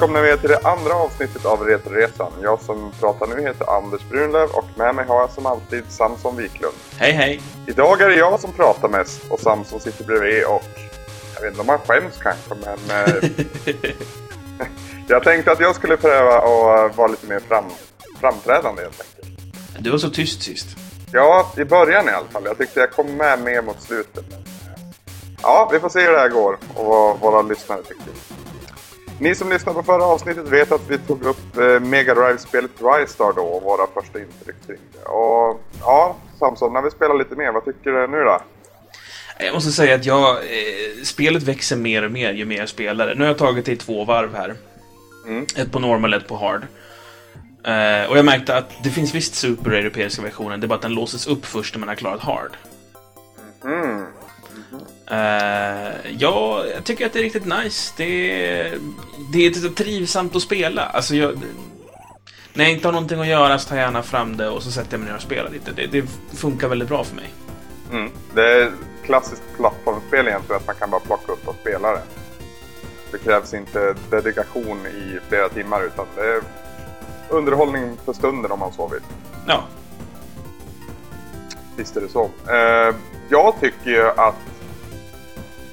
Vi er till det andra avsnittet av Retroresan. Jag som pratar nu heter Anders Brunlöv och med mig har jag som alltid Samson Wiklund. Hej hej! Idag är det jag som pratar mest och Samson sitter bredvid och jag vet inte om han skäms kanske men eh, jag tänkte att jag skulle pröva att vara lite mer fram, framträdande helt enkelt. Du var så tyst sist. Ja, i början i alla fall. Jag tyckte jag kom med mer mot slutet. Eh, ja, vi får se hur det här går och vad våra lyssnare tycker. Ni som lyssnade på förra avsnittet vet att vi tog upp eh, Mega Drive-spelet Rystar då och våra första intryck kring det. Och ja, Samson, när vi spelar lite mer, vad tycker du nu då? Jag måste säga att jag, eh, spelet växer mer och mer ju mer jag spelar. Nu har jag tagit det i två varv här. Mm. Ett på normal, ett på hard. Eh, och jag märkte att det finns visst super europeiska versionen, det är bara att den låses upp först när man har klarat hard. Mm. Eh, ja, jag tycker att det är riktigt nice. Det är, det är trivsamt att spela. Alltså, jag, när jag inte har någonting att göra så tar jag gärna fram det och så sätter jag mig ner och spelar lite. Det, det funkar väldigt bra för mig. Mm. Det är klassiskt plattformsspel egentligen, att man kan bara plocka upp och spela det. Det krävs inte dedikation i flera timmar utan det är underhållning för stunden om man så vill. Ja, Visst är det så. Eh, jag tycker ju att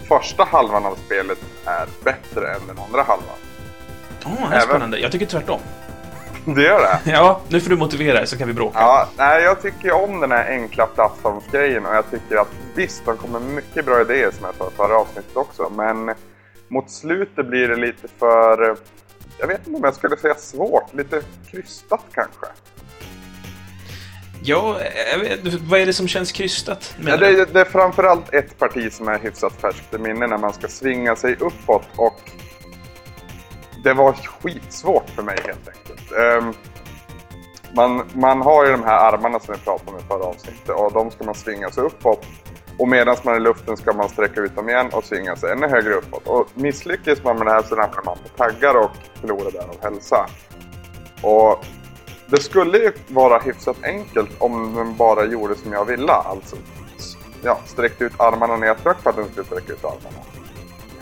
första halvan av spelet är bättre än den andra halvan. oh, det är Även- spännande. Jag tycker tvärtom. Det gör det? Ja, nu får du motivera dig så kan vi bråka. Ja, nej, jag tycker om den här enkla plattformsgrejen och jag tycker att visst, de kommer mycket bra idéer som jag sa i förra avsnittet också, men mot slutet blir det lite för, jag vet inte om jag skulle säga svårt, lite krystat kanske. Ja, jag vet, vad är det som känns krystat? Ja, det, är- det är framförallt ett parti som är hyfsat färskt i minne när man ska svinga sig uppåt och det var skitsvårt för mig helt enkelt. Ehm, man, man har ju de här armarna som vi pratade om i förra avsnittet och de ska man svinga sig uppåt. Och medan man är i luften ska man sträcka ut dem igen och svinga sig ännu högre uppåt. Och misslyckas man med det här så ramlar man på taggar och förlorar därav hälsa. Och det skulle ju vara hyfsat enkelt om den bara gjorde som jag ville. Alltså ja, sträckte ut armarna när jag tryckte på att den skulle sträcka ut armarna.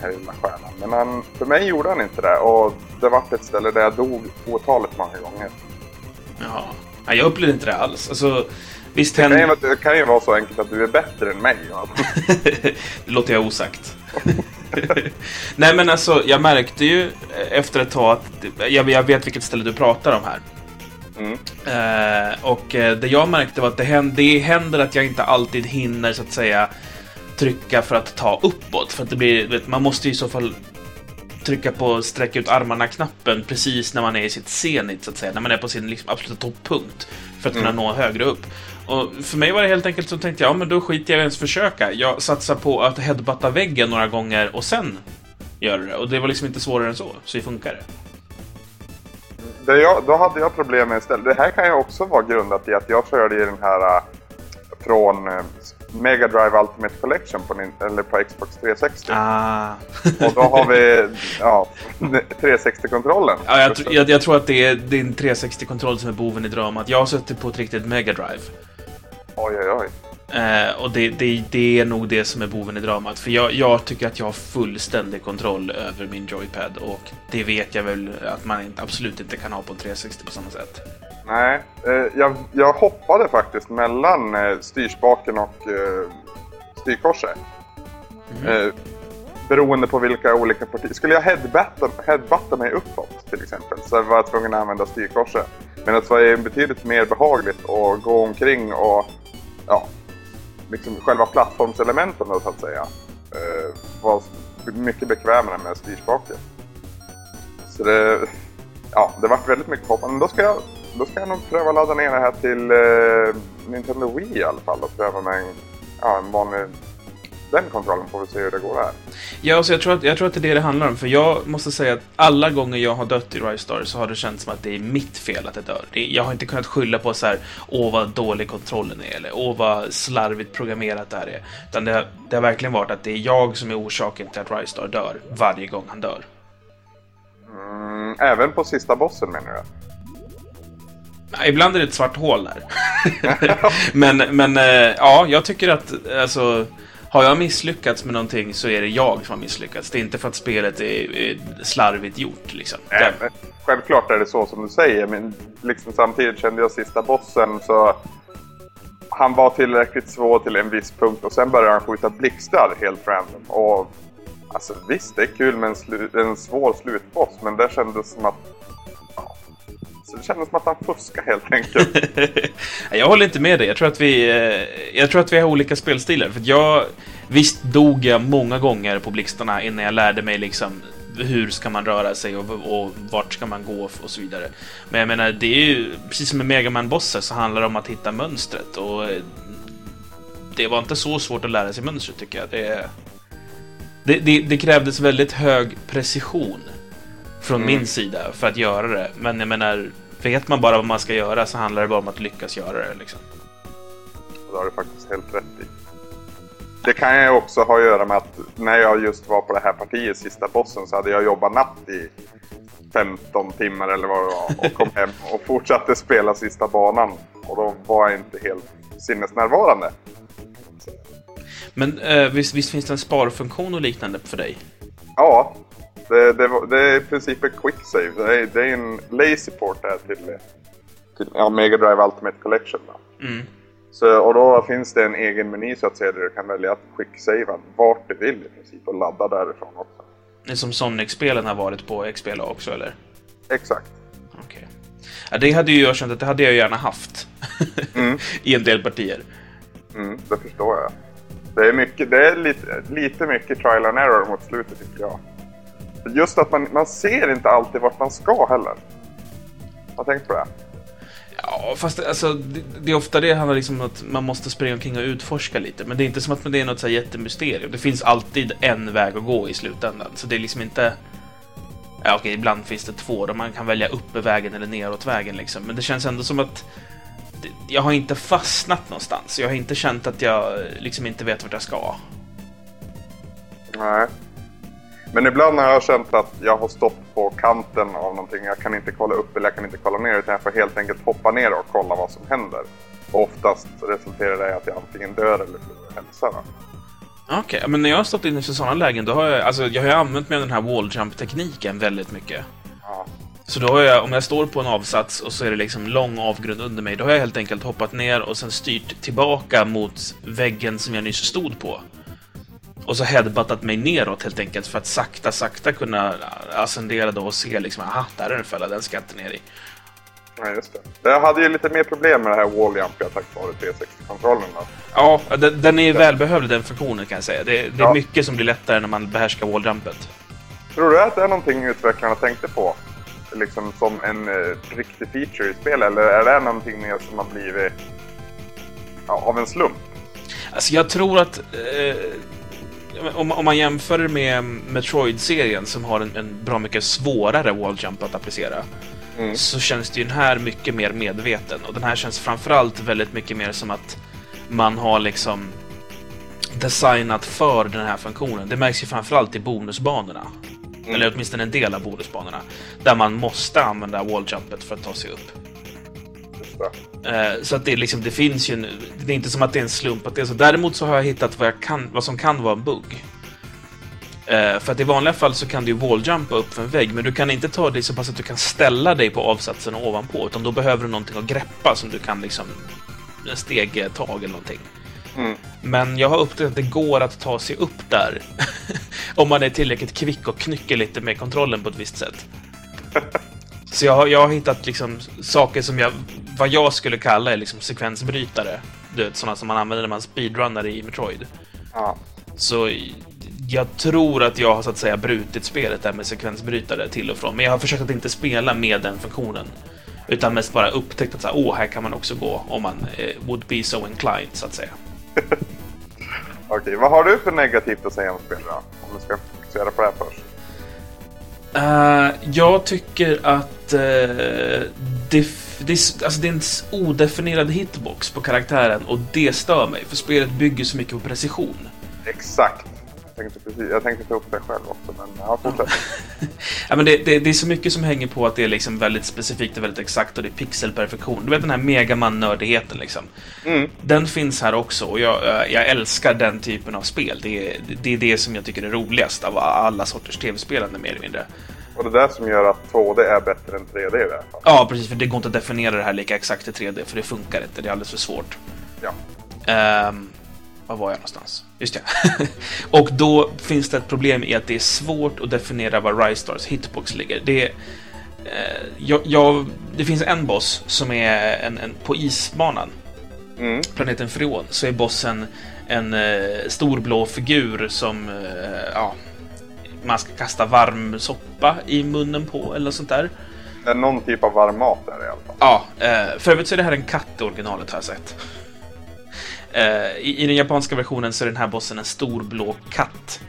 Den här lilla stjärnan. Men han, för mig gjorde han inte det och det var ett ställe där jag dog otaligt många gånger. Jaha. Nej, jag upplevde inte det alls. Alltså, visst Det kan, ju, händer... vara- det kan ju vara så enkelt att du är bättre än mig. Ja. det låter jag osagt. Nej, men alltså, jag märkte ju efter ett tag att... Jag, jag vet vilket ställe du pratar om här. Mm. Eh, och eh, det jag märkte var att det händer, det händer att jag inte alltid hinner, så att säga, trycka för att ta uppåt. För att det blir, vet, man måste i så fall trycka på sträcka ut armarna-knappen precis när man är i sitt zenit, så att säga. När man är på sin liksom, absoluta toppunkt. För att kunna nå högre upp. Och för mig var det helt enkelt så tänkte jag, ja men då skiter jag i ens försöka. Jag satsar på att headbutta väggen några gånger och sen gör det. Och det var liksom inte svårare än så, så det funkar det. Det jag, då hade jag problem med istället. Det här kan ju också vara grundat i att jag körde i den här äh, från äh, Mega Drive Ultimate Collection på, eller på Xbox 360. Ah. Och då har vi ja, 360-kontrollen. Ja, jag, tr- jag, jag tror att det är din 360-kontroll som är boven i dramat. Jag har suttit på ett riktigt Mega Drive. Oj, oj, oj. Eh, och det, det, det är nog det som är boven i dramat. För jag, jag tycker att jag har fullständig kontroll över min joypad. Och det vet jag väl att man absolut inte kan ha på en 360 på samma sätt. Nej, eh, jag, jag hoppade faktiskt mellan eh, styrspaken och eh, styrkorset. Eh, beroende på vilka olika partier. Skulle jag headbatta, headbatta mig uppåt till exempel så var jag tvungen att använda styrkorset. Men det var betydligt mer behagligt att gå omkring och ja, liksom själva plattformselementen då så att säga. Eh, var mycket bekvämare med styrspaken. Så det, ja, det vart väldigt mycket hoppande. Men då ska jag, då ska jag nog pröva ladda ner det här till eh, Nintendo Wii i alla fall och pröva med en, ja, en vanlig den kontrollen får vi se hur det går här. Ja, så jag, tror att, jag tror att det är det det handlar om. För jag måste säga att alla gånger jag har dött i Rise Star så har det känts som att det är mitt fel att jag dör. Det, jag har inte kunnat skylla på så här, åh vad dålig kontrollen är, eller åh vad slarvigt programmerat det här är. Utan det, har- det har verkligen varit att det är jag som är orsaken till att Rise Star dör, varje gång han dör. Mm, även på sista bossen menar du? Ibland är det ett svart hål där. men men eh, ja, jag tycker att alltså, har jag misslyckats med någonting så är det jag som har misslyckats. Det är inte för att spelet är, är slarvigt gjort liksom. Nej, men självklart är det så som du säger, men liksom samtidigt kände jag sista bossen så... Han var tillräckligt svår till en viss punkt och sen började han skjuta blixtar helt random. Och alltså visst, det är kul med en, en svår slutboss, men det kändes som att... Så det kändes som att han fuskade helt enkelt. jag håller inte med dig. Jag tror att vi, eh, jag tror att vi har olika spelstilar. För att jag, visst dog jag många gånger på blixtarna innan jag lärde mig liksom hur ska man röra sig och, och vart ska man gå och så vidare. Men jag menar, det är ju precis som med Megaman-bossar så handlar det om att hitta mönstret och eh, det var inte så svårt att lära sig mönstret tycker jag. Det, det, det, det krävdes väldigt hög precision från Mm. min sida för att göra det. Men jag menar, vet man bara vad man ska göra så handlar det bara om att lyckas göra det. Liksom. Och det har du faktiskt helt rätt i. Det kan ju också ha att göra med att när jag just var på det här partiet, sista bossen, så hade jag jobbat natt i 15 timmar eller vad det var och kom hem och fortsatte spela sista banan. Och då var jag inte helt sinnesnärvarande. Men eh, visst, visst finns det en sparfunktion och liknande för dig? Ja, det, det, det är i princip en quick save. Det är, det är en lazy port där till, till ja, Mega Drive Ultimate Collection. Då. Mm. Så, och då finns det en egen meny så att säga där du kan välja att quicksavea vart du vill i princip och ladda därifrån också. Det är som Sonic-spelen har varit på XBLA också, eller? Exakt. Okej. Ja, det hade ju jag känt att det hade jag gärna haft. Mm. I en del partier. Mm, det förstår jag. Det är, mycket, det är lite, lite mycket trial and error mot slutet tycker jag. Just att man, man ser inte alltid vart man ska heller. Har tänkt på det? Ja, fast alltså, det, det är ofta det handlar liksom om att man måste springa omkring och utforska lite. Men det är inte som att det är något så här jättemysterium. Det finns alltid en väg att gå i slutändan. Så det är liksom inte... Ja, okej, ibland finns det två där man kan välja upp vägen eller neråt vägen liksom. Men det känns ändå som att jag har inte fastnat någonstans. Jag har inte känt att jag liksom inte vet vart jag ska. Nej. Men ibland har jag känt att jag har stått på kanten av någonting. Jag kan inte kolla upp eller jag kan inte kolla ner utan jag får helt enkelt hoppa ner och kolla vad som händer. Och oftast resulterar det i att jag antingen dör eller förlorar hälsa. då. Okej, men när jag har stått inne i sådana lägen, då har jag, alltså, jag har använt mig av den här wall jump-tekniken väldigt mycket. Ja. Så då har jag, om jag står på en avsats och så är det liksom lång avgrund under mig, då har jag helt enkelt hoppat ner och sen styrt tillbaka mot väggen som jag nyss stod på. Och så headbuttat mig neråt helt enkelt för att sakta, sakta kunna ascendera då och se liksom, aha, där är en fälla, den ska jag inte ner i. ja, just det. Jag hade ju lite mer problem med det här wall jump jag tack vare 360-kontrollen. då. Ja, den, den är välbehövlig den funktionen kan jag säga. Det, det är Ja. mycket som blir lättare när man behärskar walljumpet. Tror du att det är någonting utvecklarna tänkte på? Liksom som en eh, riktig feature i spel eller är det någonting mer som har blivit ja, av en slump? Alltså jag tror att eh, om, om man jämför med Metroid-serien som har en, en bra mycket svårare walljump att applicera Mm. så känns det ju den här mycket mer medveten och den här känns framförallt väldigt mycket mer som att man har liksom designat för den här funktionen. Det märks ju framförallt i bonusbanorna. Eller åtminstone en del av bonusbanorna. Där man måste använda walljumpet för att ta sig upp. Eh, Så att det, liksom, det finns ju... en- Det är inte som att det är en slump att det är så. Däremot så har jag hittat vad, jag kan, vad som kan vara en bugg. Eh, För att i vanliga fall så kan du ju walljumpa upp för en vägg, men du kan inte ta dig så pass att du kan ställa dig på avsatsen ovanpå, utan då behöver du någonting att greppa som du kan liksom... Stegtag eller någonting. Mm. Men jag har upptäckt att det går att ta sig upp där. om man är tillräckligt kvick och knycker lite med kontrollen på ett visst sätt. Så jag har, jag har hittat liksom saker som jag, vad jag skulle kalla är liksom sekvensbrytare. Du vet, sådana som man använder när man speedrunnar i Metroid. Ja. Så jag tror att jag har så att säga brutit spelet där med sekvensbrytare till och från. Men jag har försökt att inte spela med den funktionen. Utan mest bara upptäckt att så här, åh, här kan man också gå om man eh, would be so inclined, så att säga. Okej, vad har du för negativt att säga om spelet då? Om vi ska fokusera på det här först. Eh, jag tycker att uh, det, det, är- alltså det är en odefinierad hitbox på karaktären och det stör mig, för spelet bygger så mycket på precision. Exakt. tänkte, precis, jag tänkte ta upp det själv också, men ja, fortsätt. ja, men det, det, det, är så mycket som hänger på att det är liksom väldigt specifikt och väldigt exakt och det är pixelperfektion. Du vet den här Megaman-nördigheten liksom. Mm. Den finns här också och jag, eh, jag älskar den typen av spel. Det är, det är det som jag tycker är roligast av alla sorters tv-spelande mer eller mindre. Och det är det som gör att 2D är bättre än 3D i det här fallet. Ja, precis. För det går inte att definiera det här lika exakt i 3D, för det funkar inte. Det är alldeles för svårt. Ja. Um, var var jag någonstans? Just det. och då finns det ett problem i att det är svårt att definiera var Rystars hitbox ligger. Det, är, eh, jag, jag, det finns en boss som är en, en på isbanan. Mm. Planeten Freon. Så är bossen en eh, stor blå figur som eh, ja, man ska kasta varm soppa i munnen på eller sånt där. Det är någon typ av varm mat där i alla fall. Ja, eh, för övrigt så är det här en katt i originalet har jag sett. Eh, i, I den japanska versionen så är den här bossen en stor blå katt.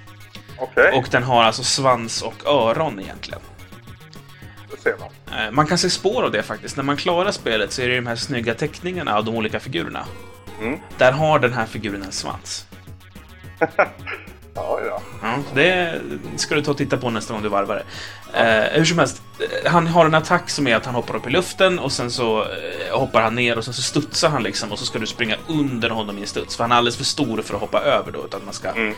Okej, Och den har alltså svans och öron egentligen. det ser man. Eh, man kan se spår av det faktiskt. När man klarar spelet så är det de här snygga teckningarna av de olika figurerna. Mm. Där har den här figuren en svans. Ja, det ska du ta och titta på nästa gång du varvar det. Eh, hur som helst, eh, han har en attack som är att han hoppar upp i luften och sen så eh, hoppar han ner och sen så studsar han liksom och så ska du springa under honom i en studs. För han är alldeles för stor för att hoppa över då, utan man ska... Mm.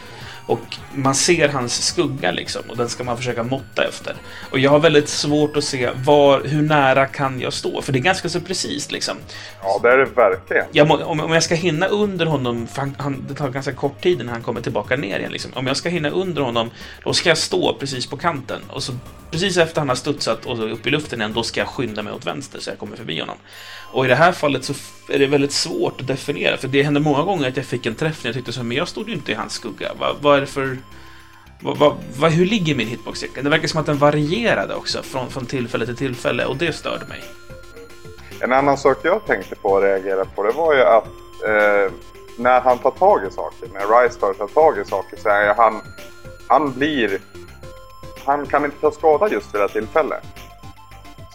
Och man ser hans skugga liksom och den ska man försöka måtta efter. Och jag har väldigt svårt att se var, hur nära kan jag stå? För det är ganska så precis liksom. ja, det är det verkligen. Jag må, om, om jag ska hinna under honom, för han, han, det tar ganska kort tid innan han kommer tillbaka ner igen. Liksom. Liksom, Om jag ska hinna under honom, då ska jag stå precis på kanten. Och så precis efter han har studsat och upp i luften igen, då ska jag skynda mig åt vänster så jag kommer förbi honom. Och i det här fallet så är det väldigt svårt att definiera, för det hände många gånger att jag fick en träff när jag tyckte så men jag stod ju inte i hans skugga. Vad, vad är det för... Vad, vad, vad, hur ligger min hitbox egentligen? Det verkar som att den varierade också från, från tillfälle till tillfälle och det störde mig. En annan sak jag tänkte på och reagerade på det var ju att eh, när han tar tag i saker, när Rystar tar tag i saker så är han, han blir, han kan inte ta skada just vid det här tillfället.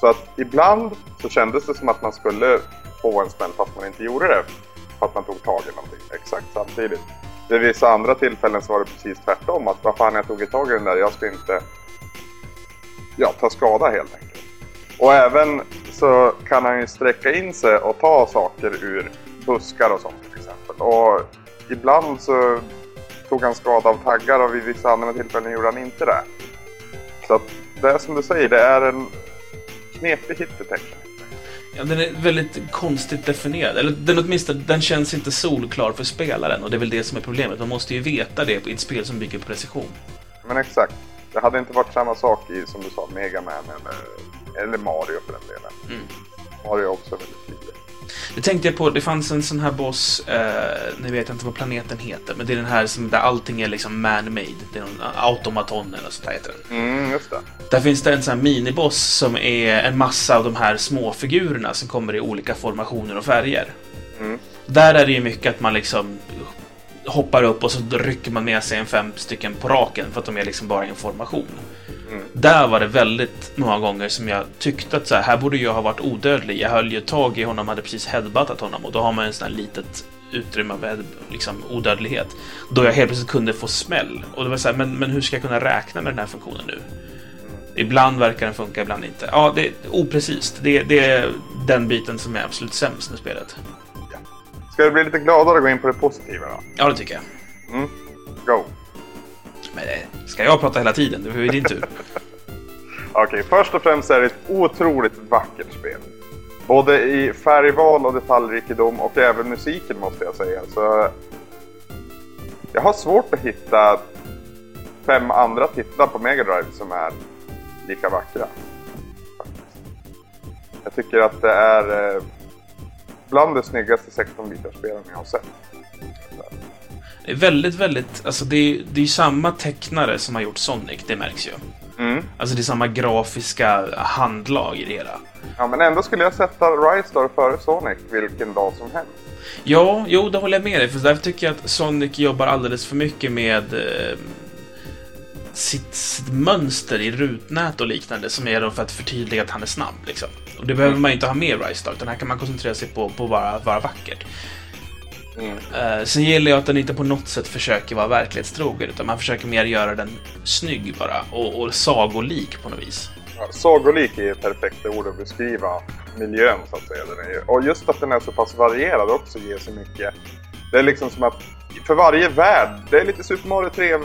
Så att ibland så kändes det som att man skulle få en smäll fast man inte gjorde det. För att man tog tag i någonting exakt samtidigt. Vid vissa andra tillfällen så var det precis tvärtom. Att vad fan jag tog i tag i den där, jag ska inte ja, ta skada helt enkelt. Och även så kan han ju sträcka in sig och ta saker ur buskar och sånt. Och ibland så tog han skada av taggar och vid vissa andra tillfällen gjorde han inte det. Så att det är som du säger, det är en knepig hitdetection. Ja, den är väldigt konstigt definierad. Eller den åtminstone, den känns inte solklar för spelaren och det är väl det som är problemet. Man måste ju veta det i ett spel som bygger på precision. Men exakt. Det hade inte varit samma sak i, som du sa, Mega Man eller, eller Mario för den delen. Mm. Mario är också väldigt tydlig. Det tänkte jag på, det fanns en sån här boss, eh, nu vet jag inte vad planeten heter, men det är den här som, där allting är liksom man-made. Det är någon automaton eller sånt där heter den. Mm, just det. Där finns det en sån här miniboss som är en massa av de här små figurerna som kommer i olika formationer och färger. Mm. Där är det ju mycket att man liksom hoppar upp och så rycker man med sig en fem stycken på raken för att de är liksom bara i en formation. Mm. Där var det väldigt många gånger som jag tyckte att så här, här borde jag ha varit odödlig. Jag höll ju tag i honom, hade precis headbuttat honom och då har man en sån här litet utrymme av liksom, odödlighet. Då jag helt plötsligt kunde få smäll. Och det var så här, men, men hur ska jag kunna räkna med den här funktionen nu? Ibland verkar den funka, ibland inte. Ja, det är oprecist. Det, det är den biten som är absolut sämst med spelet. Ska det bli lite gladare att gå in på det positiva då? Ja, det tycker jag. Mm. Go! Ska jag prata hela tiden? Det är din tur. Okej, först och främst är det ett otroligt vackert spel. Både i färgval och detaljrikedom och även musiken måste jag säga. Så jag har svårt att hitta fem andra titlar på Mega Drive som är lika vackra. Jag tycker att det är eh, bland de snyggaste 16-bitarspelen jag har sett. Det är väldigt, väldigt... Alltså det är, det är ju samma tecknare som har gjort Sonic, det märks ju. Mm. Alltså det är samma grafiska handlag i det hela. Ja, men ändå skulle jag sätta Rystar före Sonic vilken dag som helst. Ja, jo, det håller jag med dig. För därför tycker jag att Sonic jobbar alldeles för mycket med eh, sitt, sitt mönster i rutnät och liknande som är då för att förtydliga att han är snabb. Liksom. Och det behöver man ju inte ha med i Ristar, utan här kan man koncentrera sig på, på bara att vara vackert. Mm. Uh, sen gillar jag att den inte på något sätt försöker vara verklighetstrogen, utan man försöker mer göra den snygg bara, och, och sagolik på något vis. Ja, sagolik är ett perfekt ord att beskriva miljön så att säga. Och just att den är så pass varierad också ger så mycket. Det är liksom som att för varje värld, det är lite Super Mario 3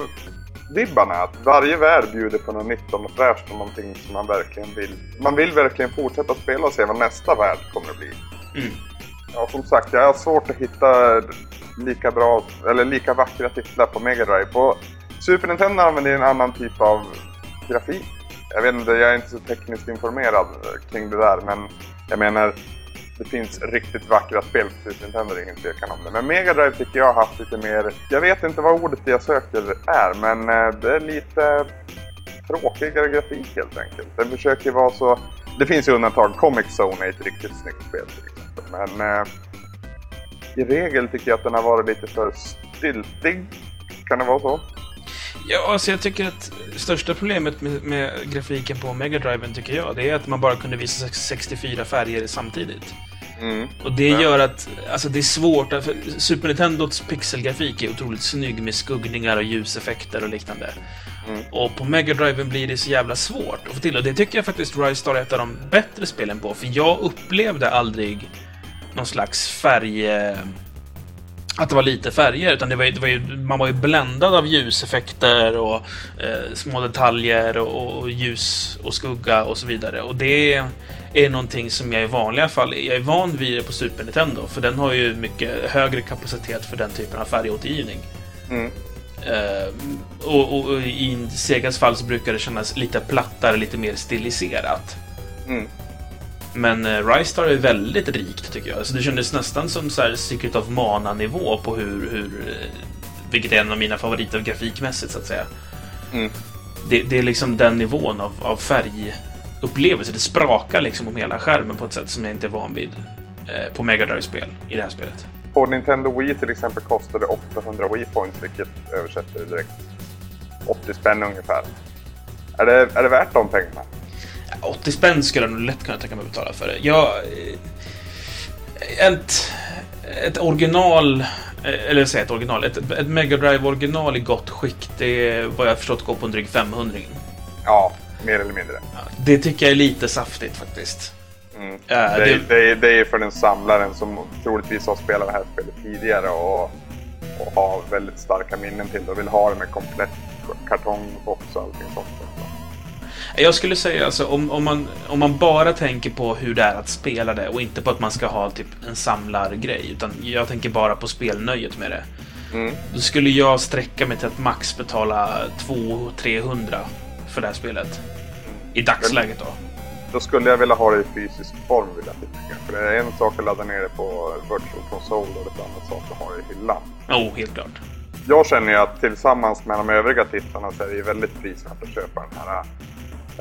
vibbarna. Att varje värld bjuder på något nytt och något fräscht och någonting som man verkligen vill. Man vill verkligen fortsätta spela och se vad nästa värld kommer att bli. Mm. Ja, som sagt, jag har svårt att hitta lika bra, eller lika vackra titlar på Mega Drive. På Super Nintendo använder en annan typ av grafik. Jag vet inte, jag är inte så tekniskt informerad kring det där, men jag menar det finns riktigt vackra spel på Super Nintendo, det är ingen tvekan om det. Men Mega Drive tycker jag har haft lite mer... Jag vet inte vad ordet jag söker är, men eh, det är lite tråkigare grafik helt enkelt. Den försöker vara så... Det finns ju undantag. Comic Zone är ett riktigt snyggt spel till exempel. Men eh, i regel tycker jag att den har varit lite för stiltig. Kan det vara så? Ja, alltså jag tycker att största problemet med, med grafiken på Mega Driven tycker jag, det är att man bara kunde visa 64 färger samtidigt. Mm. Och det gör att, alltså det är svårt, för Super Nintendos pixelgrafik är otroligt snygg med skuggningar och ljuseffekter och liknande. Mm. Och på Mega Driven blir det så jävla svårt att få till, och det tycker jag faktiskt Rise Star är ett av de bättre spelen på, för jag upplevde aldrig någon slags färg att det var lite färger, utan det var, det var ju, man var ju bländad av ljuseffekter och eh, små detaljer och, och, ljus och skugga och så vidare. Och det är någonting som jag i vanliga fall jag är van vid det på Super Nintendo, för den har ju mycket högre kapacitet för den typen av färgåtergivning. Mm. Eh, och, och, och, i Segas fall så brukar det kännas lite plattare, lite mer stiliserat. Mm. Men uh, Rise Star är väldigt rikt tycker jag. Alltså, det kändes nästan som så här Secret of Mana-nivå på hur, hur... Eh, vilket är en av mina favoriter grafikmässigt så att säga. Mm. Det, det, är liksom den nivån av, av färgupplevelse. Det sprakar liksom om hela skärmen på ett sätt som jag inte är van vid eh, på Mega Drive-spel i det här spelet. På Nintendo Wii till exempel kostade 800 Wii Points, vilket översätter direkt 80 spänn ungefär. Är det, är det värt de pengarna? 80 spänn skulle jag nog lätt kunna tänka mig att betala för det. Jag... Eh, ett, ett original, eh, eller säga ett original, ett, ett Mega Drive original i gott skick, det är vad jag förstått går på en dryg 500 Ja, mer eller mindre. Det tycker jag är lite saftigt faktiskt. Mm. Uh, det, är, det... Det, är, för den samlaren som troligtvis har spelat det här spelet tidigare och, och har väldigt starka minnen till det och vill ha det med komplett kartongbox och allting sånt. Jag skulle säga alltså om, om, man, om man bara tänker på hur det är att spela det och inte på att man ska ha typ en samlargrej, utan jag tänker bara på spelnöjet med det. Mm. Då skulle jag sträcka mig till att max betala 200-300 för det här spelet. I dagsläget då. Då skulle jag vilja ha det i fysisk form vill jag tycka. För det är en sak att ladda ner det på Virtual Console och det är en annan sak att ha det i hyllan. Jo, oh, helt klart. Jag känner ju att tillsammans med de övriga titlarna så är det väldigt prisvärt att köpa den här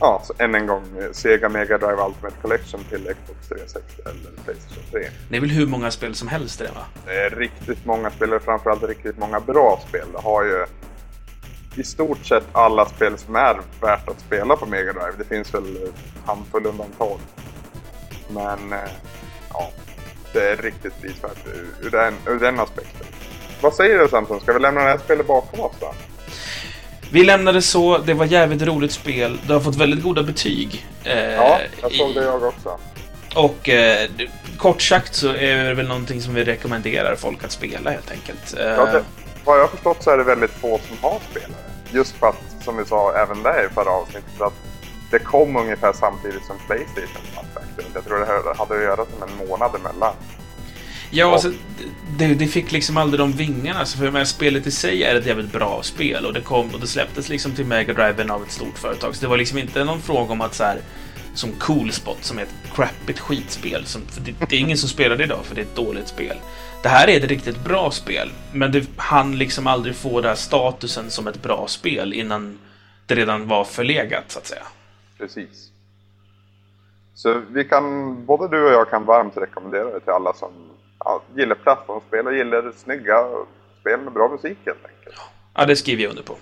ja, så än en gång Sega Mega Drive Ultimate Collection till Xbox 360 eller Playstation 3. Det är väl hur många spel som helst det va? Det är riktigt många spel och framförallt riktigt många bra spel. Det har ju i stort sett alla spel som är värt att spela på Mega Drive. Det finns väl en handfull undantag. Men eh, ja, det är riktigt prisvärt ur, den, ur den aspekten. Vad säger du Samson? Ska vi lämna det här spelet bakom oss då? Vi lämnade så, det var jävligt roligt spel. Det har fått väldigt goda betyg. Eh, ja, jag såg det jag också. Och eh, kort sagt så är det väl någonting som vi rekommenderar folk att spela helt enkelt. Eh, ja, det, vad jag har förstått så är det väldigt få som har spelare. Just för att, som vi sa även där i förra avsnittet, att det kom ungefär samtidigt som Playstation. Jag tror det hade att göra med en månad emellan. Ja, alltså, det, det, fick liksom aldrig de vingarna. Alltså, för med spelet i sig är ett jävligt bra spel och det kom och det släpptes liksom till Mega Driven av ett stort företag. Så det var liksom inte någon fråga om att så här, som Cool Spot som är ett crappigt skitspel. Som, det, det, är ingen som spelar det idag för det är ett dåligt spel. Det här är ett riktigt bra spel, men det han liksom aldrig få den här statusen som ett bra spel innan det redan var förlegat så att säga. Precis. Så vi kan, både du och jag kan varmt rekommendera det till alla som ja, gillar plattformsspel och gillar snygga spel med bra musik helt enkelt. Ja, det skriver jag under på.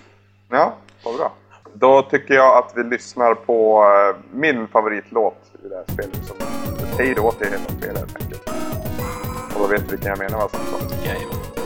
Ja, vad bra. Då tycker jag att vi lyssnar på uh, min favoritlåt i det här spelet som säger åt i hela spelet helt enkelt. Och då vet vilken jag menar va Jajamän.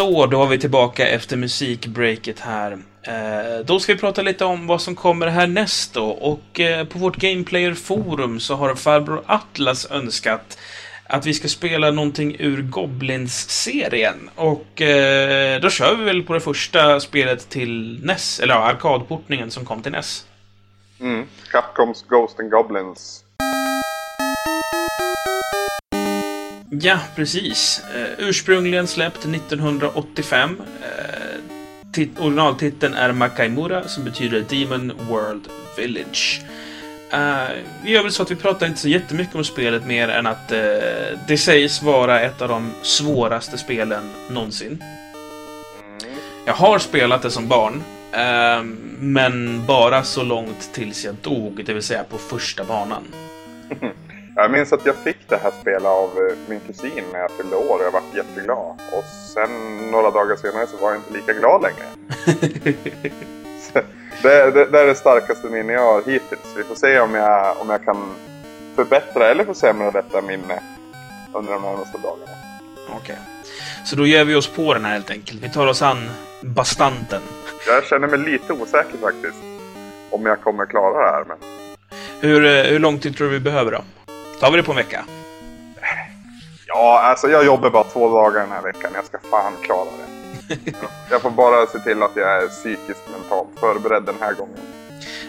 Så, då var vi tillbaka efter musikbreaket här. Eh, då ska vi prata lite om vad som kommer härnäst då. Och eh, på vårt Gameplayer-forum så har farbror Atlas önskat att vi ska spela någonting ur Goblins-serien. Och eh, då kör vi väl på det första spelet till NES, eller ja, arkadportningen som kom till NES. Mm. Capcoms Ghost and Goblins. Ja, precis. Uh, ursprungligen släppt 1985. Uh, eh, originaltiteln är Makaimura, som betyder Demon World Village. Uh, vi gör väl så att vi pratar inte så jättemycket om spelet mer än att uh, det sägs vara ett av de svåraste spelen någonsin. Jag har spelat det som barn, uh, men bara så långt tills jag dog, det vill säga på första banan. Jag minns att jag fick det här spelet av eh, min kusin när jag fyllde år och jag var jätteglad. Och sen några dagar senare så var jag inte lika glad längre. det, det, det, är det starkaste minne jag har hittills. Vi får se om jag, om jag kan förbättra eller försämra detta minne under de närmaste dagarna. Okej. Okay. Så då ger vi oss på den här helt enkelt. Vi tar oss an bastanten. Jag känner mig lite osäker faktiskt. Om jag kommer klara det här. Men... Hur, eh, hur lång tid tror du vi behöver då? Tar vi det på en vecka? Ja, alltså jag jobbar bara två dagar den här veckan. Jag ska fan klara det. jag får bara se till att jag är psykiskt mentalt förberedd den här gången.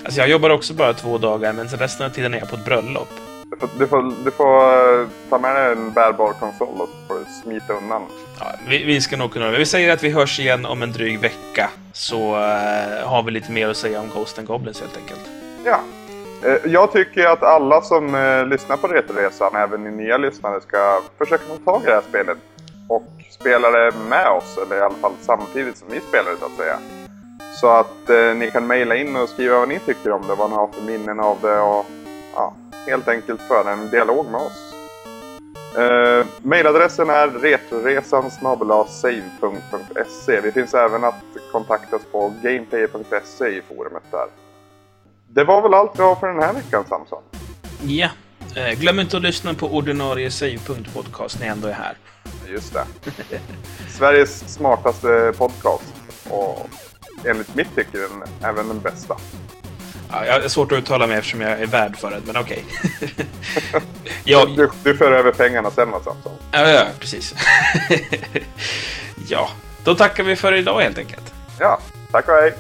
Alltså jag jobbar också bara två dagar, men resten av tiden är jag på ett bröllop. Du får, du får, du får ta med dig en bärbar konsol och får du smita undan. Ja, vi, vi, ska nog kunna... Vi säger att vi hörs igen om en dryg vecka. Så uh, har vi lite mer att säga om Ghost and Goblins helt enkelt. Ja, Eh, Eh, jag tycker att alla som eh, lyssnar på Retroresan, även ni nya lyssnare, ska försöka få tag i det här spelet. Och spela det med oss, eller i alla fall samtidigt som vi spelar det så att säga. Så att eh, ni kan mejla in och skriva vad ni tycker om det, vad ni har för minnen av det och ja, helt enkelt föra en dialog med oss. Eh, mejladressen är retroresan.save.se Vi finns även att kontaktas på gameplayer.se i forumet där. Det var väl allt vi har för den här veckan, Samson? Ja. Eh, glöm inte att lyssna på ordinarie save.podcast när jag ändå är här. Just det. Sveriges smartaste podcast. Och enligt mitt tycke den, även den bästa. Ja, jag har svårt att uttala mig eftersom jag är värd för det, men okej. Okay. jag... du, du för över pengarna sen, Samson? Ja, ja, precis. ja, då tackar vi för idag helt enkelt. Ja, tack och hej.